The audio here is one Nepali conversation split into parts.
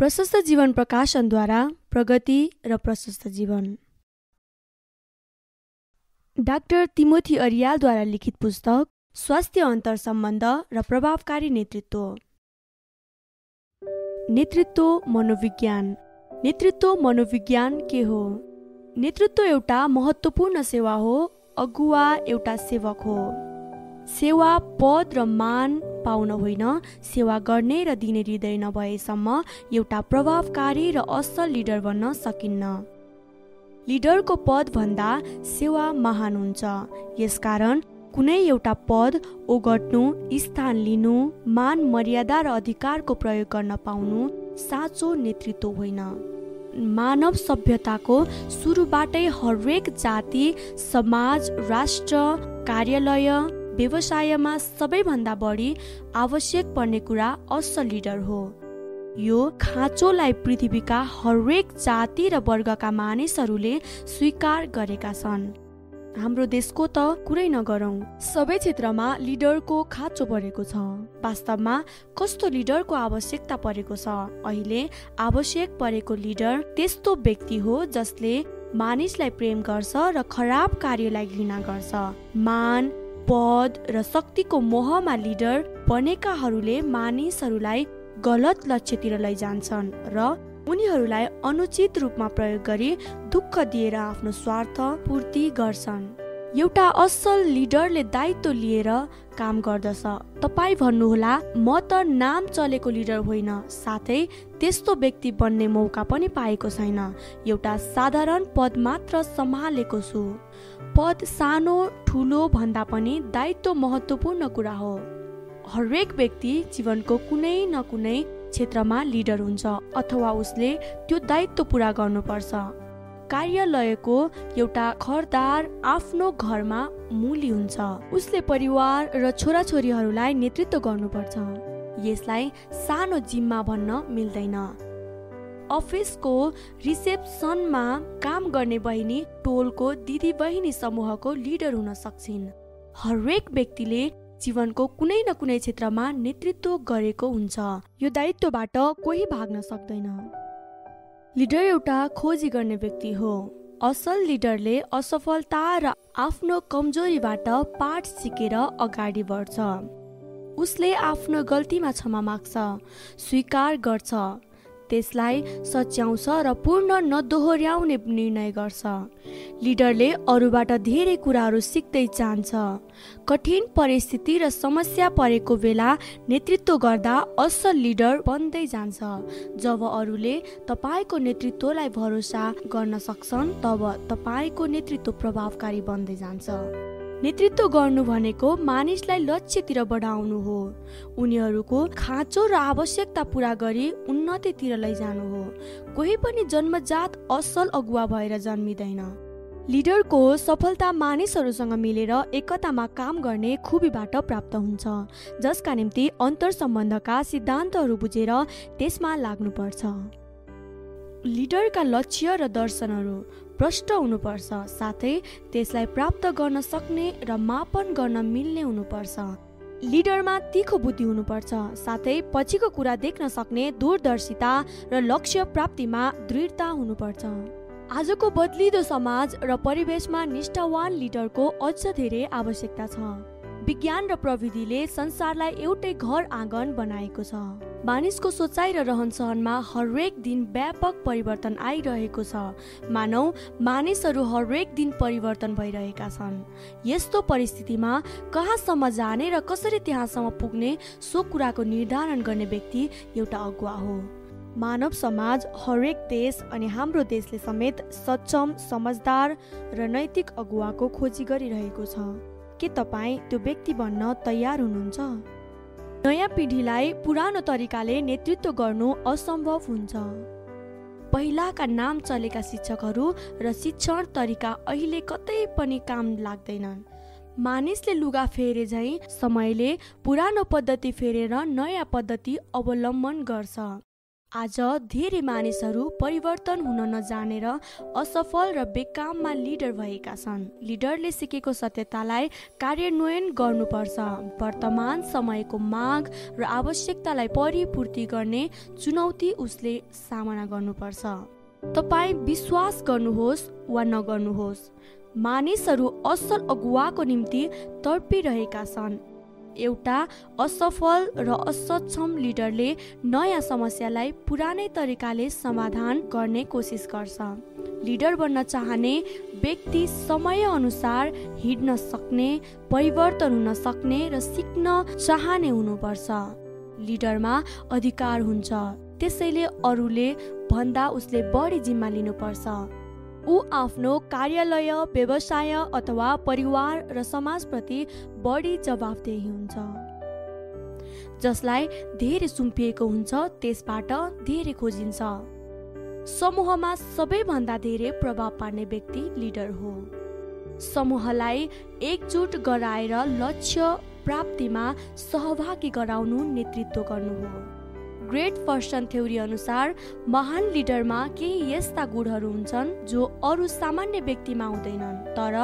प्रशस्त जीवन प्रकाशनद्वारा प्रगति र प्रशस्त जीवन। डाक्टर तिमोथी अरियालद्वारा लिखित पुस्तक स्वास्थ्य अन्तर सम्बन्ध र प्रभावकारी नेतृत्व। नेतृत्व मनोविज्ञान। नेतृत्व मनोविज्ञान के हो? नेतृत्व एउटा महत्त्वपूर्ण सेवा हो अगुवा एउटा सेवक हो। सेवा पद र मान पाउन होइन। सेवा गर्ने र दिने हृदय नभएसम्म एउटा प्रभावकारी र असल लिडर बन्न सकिन्न। लिडरको पदभन्दा सेवा महान हुन्छ। यसकारण कुनै एउटा पद ओगट्नु स्थान लिनु मान मर्यादा र अधिकारको प्रयोग गर्न पाउनु साँचो नेतृत्व होइन। मानव सभ्यताको सुरुबाटै हरेक जाति समाज राष्ट्र कार्यालय व्यवसायमा सबैभन्दा बढी आवश्यक पर्ने कुरा असल लिडर हो। यो खाँचोलाई पृथ्वीका हरेक जाति र वर्गका मानिसहरूले स्वीकार गरेका छन्। हाम्रो देशको त कुरै नगरौँ। सबै क्षेत्रमा लिडरको खाँचो परेको छ। वास्तवमा कस्तो लिडरको आवश्यकता परेको छ? अहिले आवश्यक परेको लिडर त्यस्तो व्यक्ति हो जसले मानिसलाई प्रेम गर्छ र खराब कार्यलाई घृणा गर्छ। मान पद र शक्तिको मोहमा लिडर बनेकाहरूले मानिसहरूलाई गलत लक्ष्यतिर लैजान्छन् र उनीहरूलाई अनुचित रूपमा प्रयोग गरी दुःख दिएर आफ्नो स्वार्थ पूर्ति गर्छन्। एउटा असल लिडरले दायित्व लिएर काम गर्दछ। तपाईँ भन्नुहोला म त नाम चलेको लिडर होइन साथै त्यस्तो व्यक्ति बन्ने मौका पनि पाएको छैन। एउटा साधारण पद मात्र सम्हालेको छु। पद सानो ठुलो भन्दा पनि दायित्व महत्त्वपूर्ण कुरा हो। हरेक व्यक्ति जीवनको कुनै न कुनै क्षेत्रमा लिडर हुन्छ अथवा उसले त्यो दायित्व पुरा गर्नुपर्छ। कार्यालयको एउटा खरदार आफ्नो घरमा मुली हुन्छ। उसले परिवार र छोराछोरीहरूलाई नेतृत्व गर्नुपर्छ। यसलाई सानो जिम्मा भन्न मिल्दैन। अफिसको रिसेप्सनमा काम गर्ने बहिनी टोलको दिदी बहिनी समूहको लिडर हुन सक्छिन्। हरेक व्यक्तिले जीवनको कुनै न कुनै क्षेत्रमा नेतृत्व गरेको हुन्छ। यो दायित्वबाट कोही भाग्न सक्दैन। लिडर एउटा खोजी गर्ने व्यक्ति हो। असल लिडरले असफलता र आफ्नो कमजोरीबाट पाठ सिकेर अगाडि बढ्छ। उसले आफ्नो गल्तीमा क्षमा माग्छ स्वीकार गर्छ। त्यसलाई सच्याउँछ र पूर्ण नदोहोऱ्याउने निर्णय गर्छ। लिडरले अरूबाट धेरै कुराहरू सिक्दै जान्छ। कठिन परिस्थिति र समस्या परेको बेला नेतृत्व गर्दा असल लिडर बन्दै जान्छ। जब अरूले तपाईँको नेतृत्वलाई भरोसा गर्न सक्छन् तब तपाईँको नेतृत्व प्रभावकारी बन्दै जान्छ। नेतृत्व गर्नु भनेको मानिसलाई लक्ष्यतिर बढाउनु हो। उनीहरूको खाँचो र आवश्यकता पुरा गरी उन्नतितिर लैजानु हो। कोही पनि जन्मजात असल अगुवा भएर जन्मिँदैन। लिडरको सफलता मानिसहरूसँग मिलेर एकतामा काम गर्ने खुबीबाट प्राप्त हुन्छ। जसका निम्ति अन्तर सम्बन्धका सिद्धान्तहरू बुझेर त्यसमा लाग्नुपर्छ। लिडरका लक्ष्य र दर्शनहरू प्रष्ट हुनुपर्छ साथै त्यसलाई प्राप्त गर्न सक्ने र मापन गर्न मिल्ने हुनुपर्छ। लिडरमा तिखो बुद्धि हुनुपर्छ साथै पछिको कुरा देख्न सक्ने दूरदर्शिता र लक्ष्य प्राप्तिमा दृढता हुनुपर्छ। आजको बदलिदो समाज र परिवेशमा निष्ठावान लिडरको अझ धेरै आवश्यकता छ। विज्ञान र प्रविधिले संसारलाई एउटै घर आँगन बनाएको छ। मानिसको सोचाइ र रहनसहनमा हरेक दिन व्यापक परिवर्तन आइरहेको छ। मानौ मानिसहरू हरेक दिन परिवर्तन भइरहेका छन्। यस्तो परिस्थितिमा कहाँसम्म जाने र कसरी त्यहाँसम्म पुग्ने सो कुराको निर्धारण गर्ने व्यक्ति एउटा अगुवा हो। मानव समाज हरेक देश अनि हाम्रो देशले समेत सक्षम समझदार र नैतिक अगुवाको खोजी गरिरहेको छ। के तपाईँ त्यो व्यक्ति बन्न तयार हुनुहुन्छ? नयाँ पिँढीलाई पुरानो तरिकाले नेतृत्व गर्नु असम्भव हुन्छ। पहिलाका नाम चलेका शिक्षकहरू र शिक्षण तरिका अहिले कतै पनि काम लाग्दैनन्। मानिसले लुगा फेरे झै समयले पुरानो पद्धति फेरेर नयाँ पद्धति अवलम्बन गर्छ। आज धेरै मानिसहरू परिवर्तन हुन नजानेर असफल र बेकाममा लिडर भएका छन्। लिडरले सिकेको सत्यतालाई कार्यान्वयन गर्नुपर्छ। वर्तमान समयको माग र आवश्यकतालाई परिपूर्ति गर्ने चुनौती उसले सामना गर्नुपर्छ। तपाईँ विश्वास गर्नुहोस् वा नगर्नुहोस्। मानिसहरू असल अगुवाको निम्ति तडपिरहेका छन्। एउटा असफल र असक्षम लिडरले नयाँ समस्यालाई पुरानै तरिकाले समाधान गर्ने कोसिस गर्छ। लिडर बन्न चाहने व्यक्ति समय अनुसार हिँड्न सक्ने परिवर्तन हुन सक्ने र सिक्न चाहने हुनुपर्छ। लिडरमा अधिकार हुन्छ। त्यसैले अरूले भन्दा उसले बढी जिम्मा लिनुपर्छ। ऊ आफ्नो कार्यालय व्यवसाय अथवा परिवार र समाजप्रति बढी जवाबदेही हुन्छ। जसलाई धेरै सुम्पिएको हुन्छ त्यसबाट धेरै खोजिन्छ। समूहमा सबैभन्दा धेरै प्रभाव पार्ने व्यक्ति लिडर हो। समूहलाई एकजुट गराएर लक्ष्य प्राप्तिमा सहभागी गराउनु नेतृत्व गर्नु हो। ग्रेट पर्सन थ्योरी अनुसार महान लिडरमा केही यस्ता गुणहरू हुन्छन् जो अरू सामान्य व्यक्तिमा हुँदैनन्। तर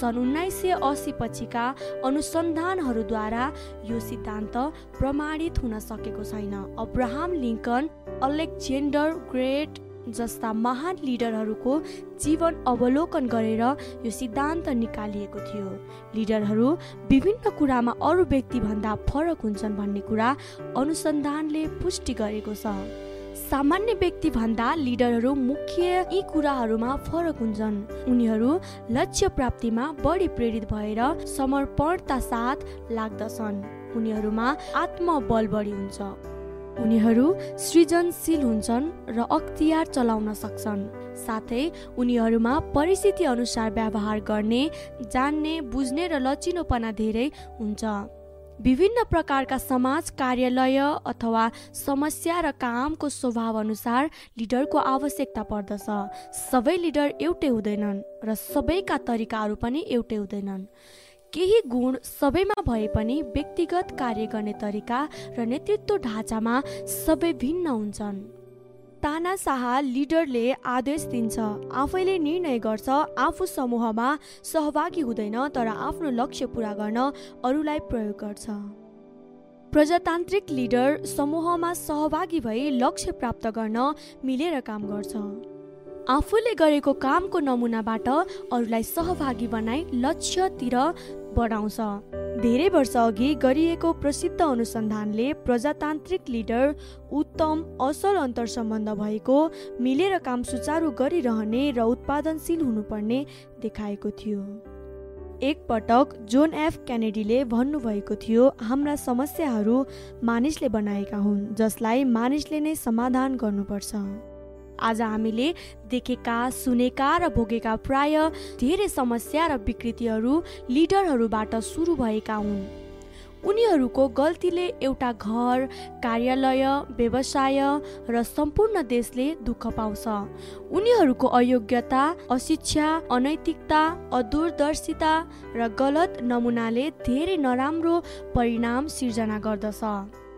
सन् उन्नाइस सय असी पछिका अनुसन्धानहरूद्वारा यो सिद्धान्त प्रमाणित हुन सकेको छैन। अब्राहम लिङ्कन अलेक्जेन्डर ग्रेट जस्ता महान लिडरहरूको जीवन अवलोकन गरेर यो सिद्धान्त निकालिएको थियो। लिडरहरू विभिन्न कुरामा अरू व्यक्तिभन्दा फरक हुन्छन् भन्ने कुरा अनुसन्धानले पुष्टि गरेको छ। सामान्य व्यक्तिभन्दा लिडरहरू मुख्य यी कुराहरूमा फरक हुन्छन्। उनीहरू लक्ष्य प्राप्तिमा बढी प्रेरित भएर समर्पणता साथ लाग्दछन्। उनीहरूमा आत्मबल बढी हुन्छ। उनीहरू सृजनशील हुन्छन् र अख्तियार चलाउन सक्छन्। साथै उनीहरूमा परिस्थिति अनुसार व्यवहार गर्ने जान्ने बुझ्ने र लचिलोपना धेरै हुन्छ। विभिन्न प्रकारका समाज कार्यालय अथवा समस्या र कामको स्वभाव अनुसार लिडरको आवश्यकता पर्दछ। सबै लिडर एउटै हुँदैनन् र सबैका तरिकाहरू पनि एउटै हुँदैनन्। केही गुण सबैमा भए पनि व्यक्तिगत कार्य गर्ने तरिका र नेतृत्व ढाँचामा सबै भिन्न हुन्छन्। तानाशाह लिडरले आदेश दिन्छ आफैले निर्णय गर्छ आफू समूहमा सहभागी हुँदैन तर आफ्नो लक्ष्य पुरा गर्न अरूलाई प्रयोग गर्छ। प्रजातान्त्रिक लिडर समूहमा सहभागी भई लक्ष्य प्राप्त गर्न मिलेर काम गर्छ। आफूले गरेको कामको नमुनाबाट अरूलाई सहभागी बनाई लक्ष्यतिर बढाउँछ। धेरै वर्ष अघि गरिएको प्रसिद्ध अनुसन्धानले प्रजातान्त्रिक लिडर उत्तम असल अन्तर सम्बन्ध भएको मिलेर काम सुचारू गरिरहने र उत्पादनशील हुनुपर्ने देखाएको थियो। एक पटक जोन एफ क्यानेडीले भन्नुभएको थियो हाम्रा समस्याहरू मानिसले बनाएका हुन् जसलाई मानिसले नै समाधान गर्नुपर्छ। आज हामीले देखेका सुनेका र भोगेका प्राय धेरै समस्या र विकृतिहरू लिडरहरूबाट सुरु भएका हुन्। उनीहरूको गल्तीले एउटा घर कार्यालय व्यवसाय र सम्पूर्ण देशले दुःख पाउँछ। उनीहरूको अयोग्यता अशिक्षा अनैतिकता अदूरदर्शिता र गलत नमुनाले धेरै नराम्रो परिणाम सिर्जना गर्दछ।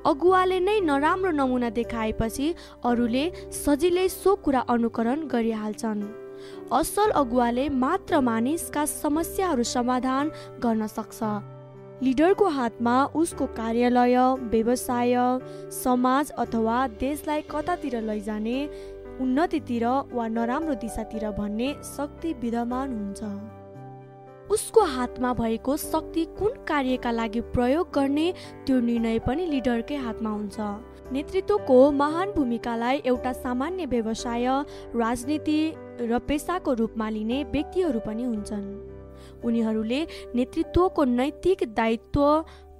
अगुवाले नै नराम्रो नमुना देखाएपछि अरूले सजिलै सो कुरा अनुकरण गरिहाल्छन्। असल अगुवाले मात्र मानिसका समस्याहरू समाधान गर्न सक्छ। लिडरको हातमा उसको कार्यालय व्यवसाय समाज अथवा देशलाई कतातिर लैजाने उन्नतितिर वा नराम्रो दिशातिर भन्ने शक्ति विद्यमान हुन्छ। उसको हातमा भएको शक्ति कुन कार्यका लागि प्रयोग गर्ने त्यो निर्णय पनि लिडरकै हातमा हुन्छ। नेतृत्वको महान भूमिकालाई एउटा सामान्य व्यवसाय राजनीति र पेसाको रूपमा लिने व्यक्तिहरू पनि हुन्छन्। उनीहरूले नेतृत्वको नैतिक दायित्व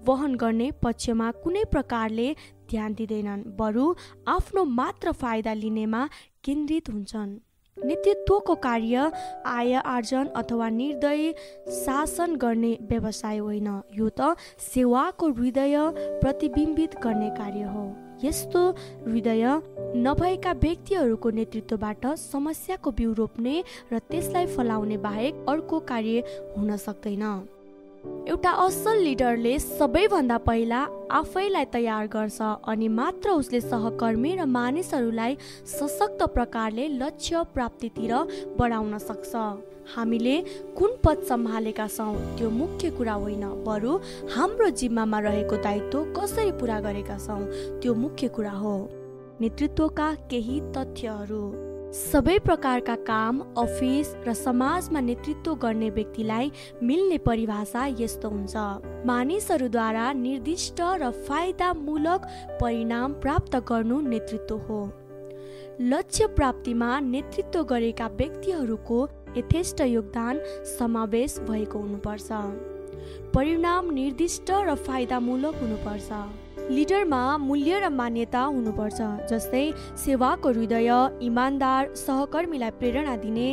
वहन गर्ने पक्षमा कुनै प्रकारले ध्यान दिँदैनन् बरु आफ्नो मात्र फाइदा लिनेमा केन्द्रित हुन्छन्। नेतृत्वको कार्य आय आर्जन अथवा निर्दय शासन गर्ने व्यवसाय होइन। यो त सेवाको हृदय प्रतिबिम्बित गर्ने कार्य हो। यस्तो हृदय नभएका व्यक्तिहरूको नेतृत्वबाट समस्याको बिउ रोप्ने र त्यसलाई फलाउने बाहेक अर्को कार्य हुन सक्दैन। एउटा असल लिडरले सबैभन्दा पहिला आफैलाई तयार गर्छ अनि मात्र उसले सहकर्मी र मानिसहरूलाई सशक्त प्रकारले लक्ष्य प्राप्तितिर बढाउन सक्छ। हामीले कुन पद सम्हालेका छौँ त्यो मुख्य कुरा होइन बरु हाम्रो जिम्मामा रहेको दायित्व कसरी पुरा गरेका छौँ त्यो मुख्य कुरा हो। नेतृत्वका केही तथ्यहरू। सबै प्रकारका काम अफिस र समाजमा नेतृत्व गर्ने व्यक्तिलाई मिल्ने परिभाषा यस्तो हुन्छ। मानिसहरूद्वारा निर्दिष्ट र फाइदामूलक परिणाम प्राप्त गर्नु नेतृत्व हो। लक्ष्य प्राप्तिमा नेतृत्व गरेका व्यक्तिहरूको यथेष्ट योगदान समावेश भएको हुनुपर्छ। परिणाम निर्दिष्ट र फाइदामूलक हुनुपर्छ। लिडरमा मूल्य र मान्यता हुनुपर्छ जस्तै सेवाको हृदय इमान्दार सहकर्मीलाई प्रेरणा दिने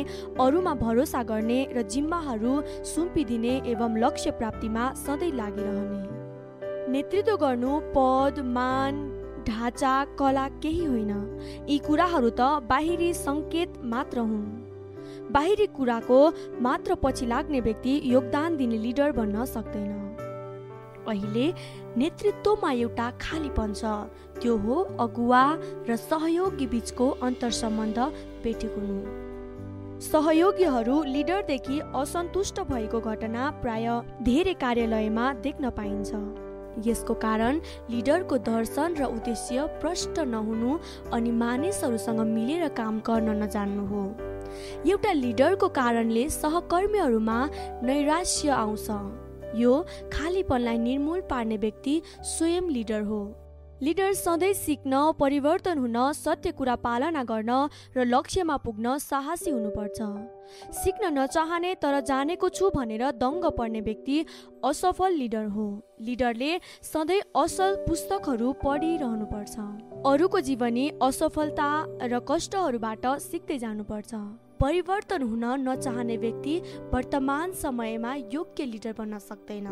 अरूमा भरोसा गर्ने र जिम्माहरू सुम्पिदिने एवं लक्ष्य प्राप्तिमा सधैँ लागिरहने। नेतृत्व गर्नु पद मान ढाँचा कला केही होइन। यी कुराहरू त बाहिरी सङ्केत मात्र हुन्। बाहिरी कुराको मात्र पछि लाग्ने व्यक्ति योगदान दिने लिडर बन्न सक्दैन। अहिले नेतृत्वमा एउटा खालीपन छ त्यो हो अगुवा र सहयोगी बिचको अन्तर सम्बन्ध हुनु। सहयोगीहरू लिडरदेखि असन्तुष्ट भएको घटना प्राय धेरै कार्यालयमा देख्न पाइन्छ। यसको कारण लिडरको दर्शन र उद्देश्य प्रष्ट नहुनु अनि मानिसहरूसँग मिलेर काम गर्न नजान्नु हो। एउटा लिडरको कारणले सहकर्मीहरूमा नैराश्य आउँछ। यो खालीपनलाई निर्मूल पार्ने व्यक्ति स्वयं लिडर हो। लिडर सधैँ सिक्न परिवर्तन हुन सत्य कुरा पालना गर्न र लक्ष्यमा पुग्न साहसी हुनुपर्छ। सिक्न नचाहने तर जानेको छु भनेर दङ्ग पर्ने व्यक्ति असफल लिडर हो। लिडरले सधैँ असल पुस्तकहरू पढिरहनुपर्छ। अरूको जीवनी असफलता र कष्टहरूबाट सिक्दै जानुपर्छ। परिवर्तन हुन नचाहने व्यक्ति वर्तमान समयमा योग्य लिडर बन्न सक्दैन।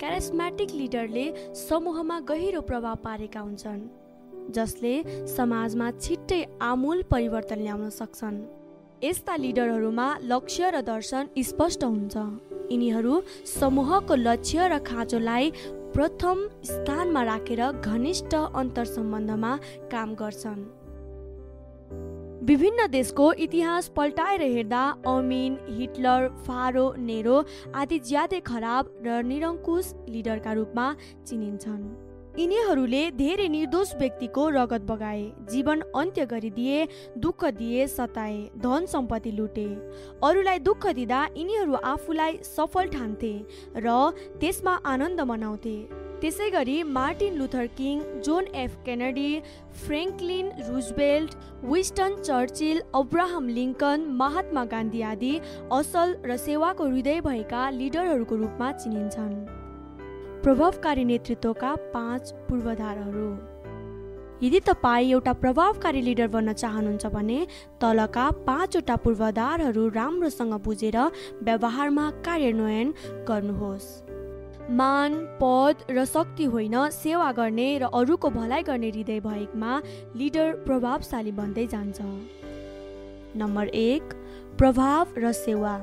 क्यारिस्मेटिक लिडरले समूहमा गहिरो प्रभाव पारेका हुन्छन् जसले समाजमा छिट्टै आमूल परिवर्तन ल्याउन सक्छन्। यस्ता लिडरहरूमा लक्ष्य र दर्शन स्पष्ट हुन्छ। यिनीहरू समूहको लक्ष्य र खाँचोलाई प्रथम स्थानमा राखेर घनिष्ठ अन्तर सम्बन्धमा काम गर्छन्। विभिन्न देशको इतिहास पल्टाएर हेर्दा अमिन हिटलर फारो नेरो आदि ज्यादै खराब र निरङ्कुश लिडरका रूपमा चिनिन्छन्। यिनीहरूले धेरै निर्दोष व्यक्तिको रगत बगाए जीवन अन्त्य गरिदिए दुःख दिए सताए धन सम्पत्ति लुटे। अरूलाई दुःख दिँदा यिनीहरू आफूलाई सफल ठान्थे र त्यसमा आनन्द मनाउँथे। त्यसै गरी Martin Luther King John F Kennedy Franklin Roosevelt Winston Churchill Abraham Lincoln Mahatma Gandhi आदि असल र सेवाको हृदय भएका लिडरहरूको रूपमा चिनिन्छन्। प्रभावकारी नेतृत्वका पाँच पूर्वाधारहरू। यदि तपाईँ एउटा प्रभावकारी लिडर बन्न चाहनुहुन्छ भने तलका पाँचवटा पूर्वाधारहरू राम्रोसँग बुझेर व्यवहारमा कार्यान्वयन गर्नुहोस्। मान पद र शक्ति होइन सेवा गर्ने र अरूको भलाइ गर्ने हृदय भएकमा लिडर प्रभावशाली बन्दै जान्छ। नम्बर एक प्रभाव र सेवा।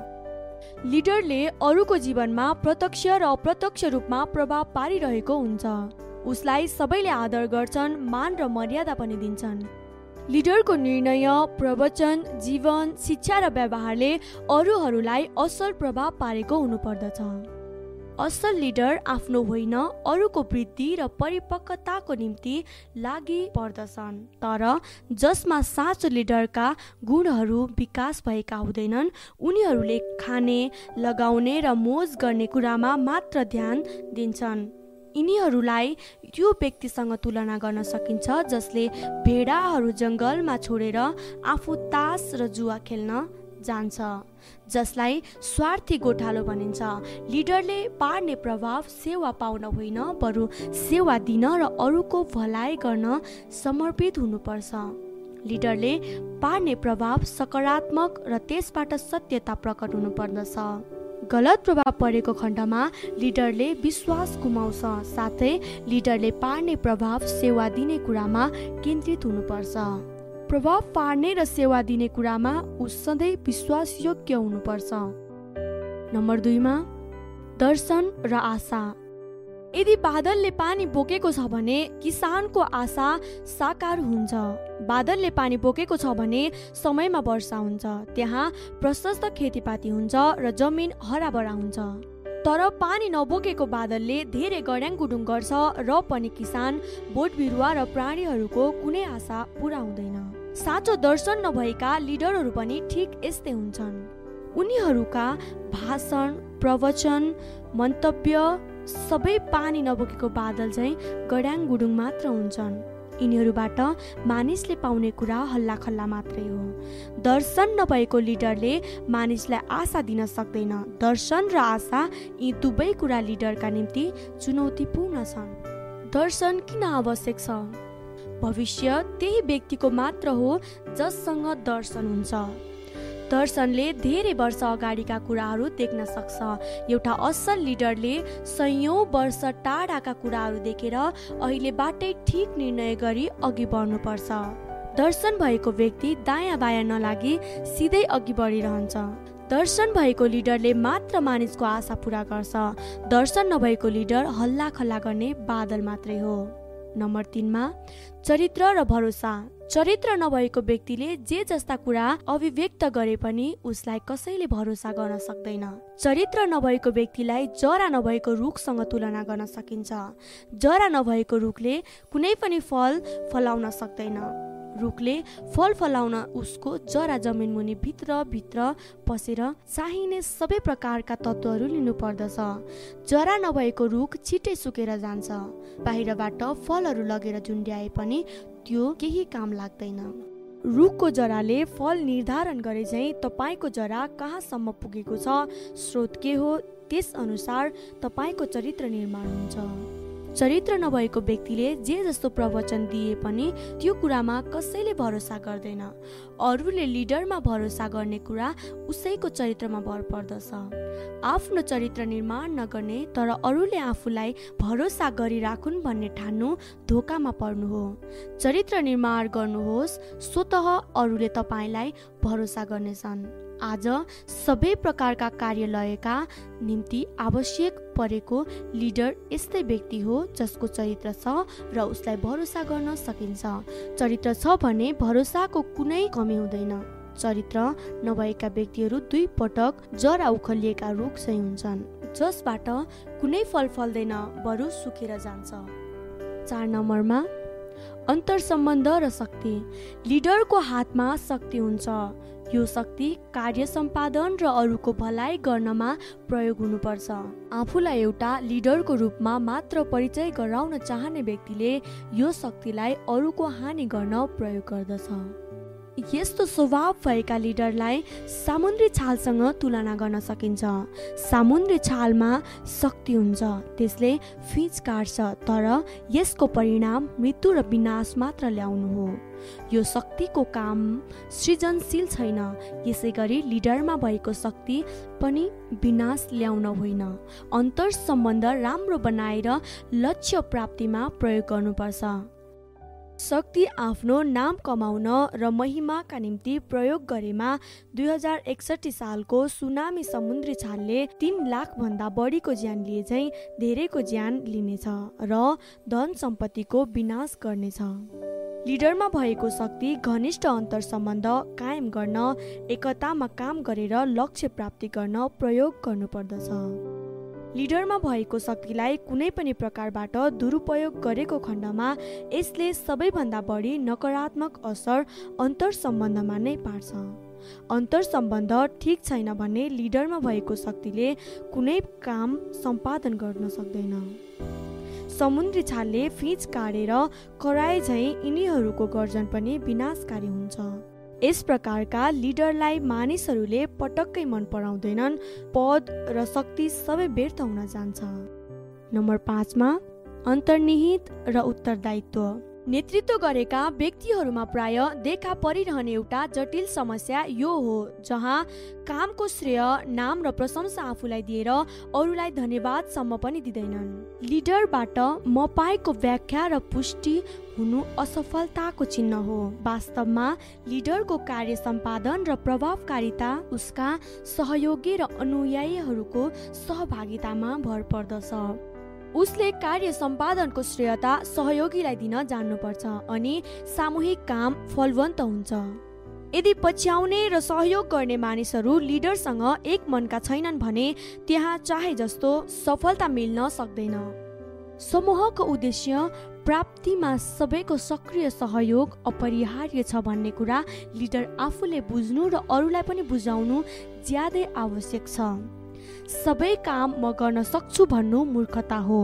लिडरले अरूको जीवनमा प्रत्यक्ष र अप्रत्यक्ष रूपमा प्रभाव पारिरहेको हुन्छ। उसलाई सबैले आदर गर्छन् मान र मर्यादा पनि दिन्छन्। लिडरको निर्णय प्रवचन जीवन शिक्षा र व्यवहारले अरूहरूलाई असल प्रभाव पारेको हुनुपर्दछ। असल लिडर आफ्नो होइन अरूको वृद्धि र परिपक्वताको निम्ति लागि पर्दछन्। तर जसमा साँचो लिडरका गुणहरू विकास भएका हुँदैनन् उनीहरूले खाने लगाउने र मोज गर्ने कुरामा मात्र ध्यान दिन्छन्। यिनीहरूलाई यो व्यक्तिसँग तुलना गर्न सकिन्छ जसले भेडाहरू जङ्गलमा छोडेर आफू तास र जुवा खेल्न जान्छ। जसलाई स्वार्थी गोठालो भनिन्छ। लिडरले पार्ने प्रभाव सेवा पाउन होइन बरु सेवा दिन र अरूको भलाइ गर्न समर्पित हुनुपर्छ। लिडरले पार्ने प्रभाव सकारात्मक र त्यसबाट सत्यता प्रकट हुनुपर्दछ। गलत प्रभाव परेको खण्डमा लिडरले विश्वास गुमाउँछ। साथै लिडरले पार्ने प्रभाव सेवा दिने कुरामा केन्द्रित हुनुपर्छ। प्रभाव पार्ने र सेवा दिने कुरामा ऊ सधैँ विश्वासयोग्य हुनुपर्छ। नम्बर दुईमा दर्शन र आशा। यदि बादलले पानी बोकेको छ भने किसानको आशा साकार हुन्छ। बादलले पानी बोकेको छ भने समयमा वर्षा हुन्छ। त्यहाँ प्रशस्त खेतीपाती हुन्छ र जमिन हराभरा हुन्छ। तर पानी नबोकेको बादलले धेरै गड्याङ गुडुङ गर्छ र पनि किसान बोट बिरुवा र प्राणीहरूको कुनै आशा पुरा हुँदैन। साँचो दर्शन नभएका लिडरहरू पनि ठिक यस्तै हुन्छन्। उनीहरूका भाषण प्रवचन मन्तव्य सबै पानी नबोकेको बादल चाहिँ गड्याङ गुडुङ मात्र हुन्छन्। यिनीहरूबाट मानिसले पाउने कुरा हल्ला खल्ला मात्रै हो। दर्शन नभएको लिडरले मानिसलाई आशा दिन सक्दैन। दर्शन र आशा यी दुवै कुरा लिडरका निम्ति चुनौतीपूर्ण छन्। दर्शन किन आवश्यक छ? भविष्य त्यही व्यक्तिको मात्र हो जससँग दर्शन हुन्छ। दर्शनले धेरै वर्ष अगाडिका कुराहरू देख्न सक्छ। एउटा असल लिडरले सयौँ वर्ष टाढाका कुराहरू देखेर अहिलेबाटै ठिक निर्णय गरी अघि बढ्नुपर्छ। दर्शन भएको व्यक्ति दायाँ बायाँ नलागी सिधै अघि बढिरहन्छ। दर्शन भएको लिडरले मात्र मानिसको आशा पुरा गर्छ। दर्शन नभएको लिडर हल्ला खल्ला गर्ने बादल मात्रै हो। नम्बर तिनमा चरित्र र भरोसा। चरित्र नभएको व्यक्तिले जे जस्ता कुरा अभिव्यक्त गरे पनि उसलाई कसैले भरोसा गर्न सक्दैन। चरित्र नभएको व्यक्तिलाई जरा नभएको रुखसँग तुलना गर्न सकिन्छ। जरा नभएको रुखले कुनै पनि फल फलाउन सक्दैन। रुखले फल फलाउन उसको जरा जमिन मुनि भित्र भित्र पसेर चाहिने सबै प्रकारका तत्त्वहरू लिनु पर्दछ। जरा नभएको रुख छिट्टै सुकेर जान्छ। बाहिरबाट फलहरू लगेर झुन्ड्याए पनि त्यो केही काम लाग्दैन। रुखको जराले फल निर्धारण गरे चाहिँ तपाईँको जरा कहाँसम्म पुगेको छ स्रोत के हो त्यस अनुसार तपाईँको चरित्र निर्माण हुन्छ। चरित्र नभएको व्यक्तिले जे जस्तो प्रवचन दिए पनि त्यो कुरामा कसैले भरोसा गर्दैन। अरूले लिडरमा भरोसा गर्ने कुरा उसैको चरित्रमा भर पर्दछ। आफ्नो चरित्र निर्माण नगर्ने तर अरूले आफूलाई भरोसा गरिराखुन् भन्ने ठान्नु धोकामा पर्नु हो। चरित्र निर्माण गर्नुहोस् स्वत अरूले तपाईँलाई भरोसा गर्नेछन्। आज सबै प्रकारका कार्यालयका निम्ति आवश्यक परेको लिडर यस्तै व्यक्ति हो जसको चरित्र छ र उसलाई भरोसा गर्न सकिन्छ। चरित्र छ भने भरोसाको कुनै कमी हुँदैन। चरित्र नभएका व्यक्तिहरू दुई पटक जरा उखलिएका रुख चाहिँ हुन्छन् जसबाट कुनै फल फल्दैन बरु सुकेर जान्छ। चार नम्बरमा अन्तर सम्बन्ध र शक्ति। लिडरको हातमा शक्ति हुन्छ। यो शक्ति कार्य सम्पादन र अरूको भलाइ गर्नमा प्रयोग हुनुपर्छ। आफूलाई एउटा लिडरको रूपमा मात्र परिचय गराउन चाहने व्यक्तिले यो शक्तिलाई अरूको हानि गर्न प्रयोग गर्दछ। यस्तो स्वभाव भएका लिडरलाई सामुन्द्री छालसँग तुलना गर्न सकिन्छ। सामुन्द्री छालमा शक्ति हुन्छ त्यसले फिच काट्छ तर यसको परिणाम मृत्यु र विनाश मात्र ल्याउनु हो। यो शक्तिको काम सृजनशील छैन यसै गरी लिडरमा भएको शक्ति पनि विनाश ल्याउन होइन। अन्तर सम्बन्ध राम्रो बनाएर लक्ष्य प्राप्तिमा प्रयोग गर्नुपर्छ। शक्ति आफ्नो नाम कमाउन र महिमाका निम्ति प्रयोग गरेमा दुई हजार एकसठी सालको सुनामी समुद्री छालले तिन लाख भन्दा बढीको ज्यान लिए चाहिँ धेरैको ज्यान लिनेछ र धन सम्पत्तिको विनाश गर्नेछ। लिडरमा भएको शक्ति घनिष्ठ अन्तर सम्बन्ध कायम गर्न एकतामा काम गरेर लक्ष्य प्राप्ति गर्न प्रयोग गर्नुपर्दछ। लिडरमा भएको शक्तिलाई कुनै पनि प्रकारबाट दुरुपयोग गरेको खण्डमा यसले सबैभन्दा बढी नकारात्मक असर अन्तर सम्बन्धमा नै पार्छ। अन्तर सम्बन्ध ठिक छैन भने लिडरमा भएको शक्तिले कुनै काम सम्पादन गर्न सक्दैन। समुद्री छालले फिच काटेर कराए झैँ यिनीहरूको गर्जन पनि विनाशकारी हुन्छ। यस प्रकारका लिडरलाई मानिसहरूले पटक्कै मन पराउँदैनन् पद र शक्ति सबै व्यर्थ हुन जान्छ। नम्बर पाँचमा अन्तर्निहित र उत्तरदायित्व। नेतृत्व गरेका व्यक्तिहरूमा प्राय देखा परिरहने एउटा जटिल समस्या यो हो जहाँ कामको श्रेय नाम र प्रशंसा आफूलाई दिएर अरूलाई धन्यवादसम्म पनि दिँदैनन्। लिडरबाट म पाएको व्याख्या र पुष्टि हुनु असफलताको चिन्ह हो। वास्तवमा लिडरको कार्य सम्पादन र प्रभावकारिता उसका सहयोगी र अनुयायीहरूको सहभागितामा भर पर्दछ। उसले कार्य सम्पादनको श्रेयता सहयोगीलाई दिन जान्नुपर्छ अनि सामूहिक काम फलवन्त हुन्छ। यदि पछ्याउने र सहयोग गर्ने मानिसहरू लिडरसँग एक मनका छैनन् भने त्यहाँ चाहे जस्तो सफलता मिल्न सक्दैन। समूहको उद्देश्य प्राप्तिमा सबैको सक्रिय सहयोग अपरिहार्य छ भन्ने कुरा लिडर आफूले बुझ्नु र अरूलाई पनि बुझाउनु ज्यादै आवश्यक छ। सबै काम म गर्न सक्छु भन्नु मूर्खता हो।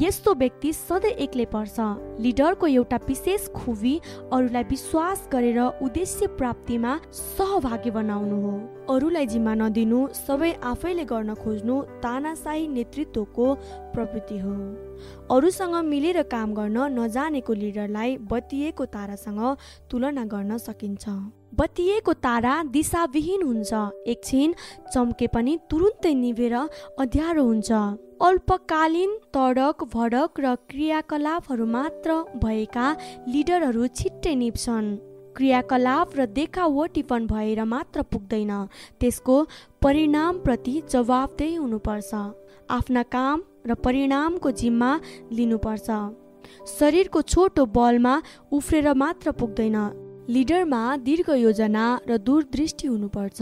यस्तो व्यक्ति सधैँ एक्लै पर्छ। लिडरको एउटा विशेष खुबी अरूलाई विश्वास गरेर उद्देश्य प्राप्तिमा सहभागी बनाउनु हो। अरूलाई जिम्मा नदिनु सबै आफैले गर्न खोज्नु तानासाही नेतृत्वको प्रवृत्ति हो। अरूसँग मिलेर काम गर्न नजानेको लिडरलाई बत्तिएको तारासँग तुलना गर्न सकिन्छ। बत्तिएको तारा दिशाविहीन हुन्छ। एकछिन चम्के पनि तुरुन्तै निभेर अध्यारो हुन्छ। अल्पकालीन तडक भडक र क्रियाकलापहरू मात्र भएका लिडरहरू छिट्टै निप्छन्। क्रियाकलाप र देखावटीपन भएर मात्र पुग्दैन। त्यसको परिणामप्रति जवाबदेही हुनुपर्छ। आफ्ना काम र परिणामको जिम्मा लिनुपर्छ। शरीरको छोटो बलमा उफ्रेर मात्र पुग्दैन। लिडरमा दीर्घ योजना र दूरदृष्टि हुनुपर्छ।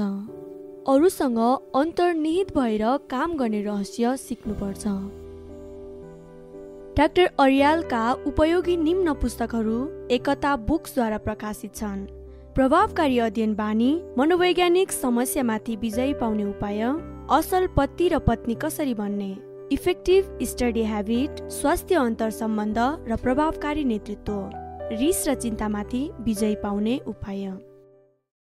अरूसँग अन्तर्निहित भएर काम गर्ने रहस्य सिक्नुपर्छ। डाक्टर अरियालका उपयोगी निम्न पुस्तकहरू एकता बुक्सद्वारा प्रकाशित छन्। प्रभावकारी अध्ययन बानी मनोवैज्ञानिक समस्यामाथि विजय पाउने उपाय असल पति र पत्नी कसरी बन्ने इफेक्टिभ स्टडी हेबिट स्वास्थ्य अन्तर सम्बन्ध र प्रभावकारी नेतृत्व। रिस र चिन्तामाथि विजय पाउने उपाय।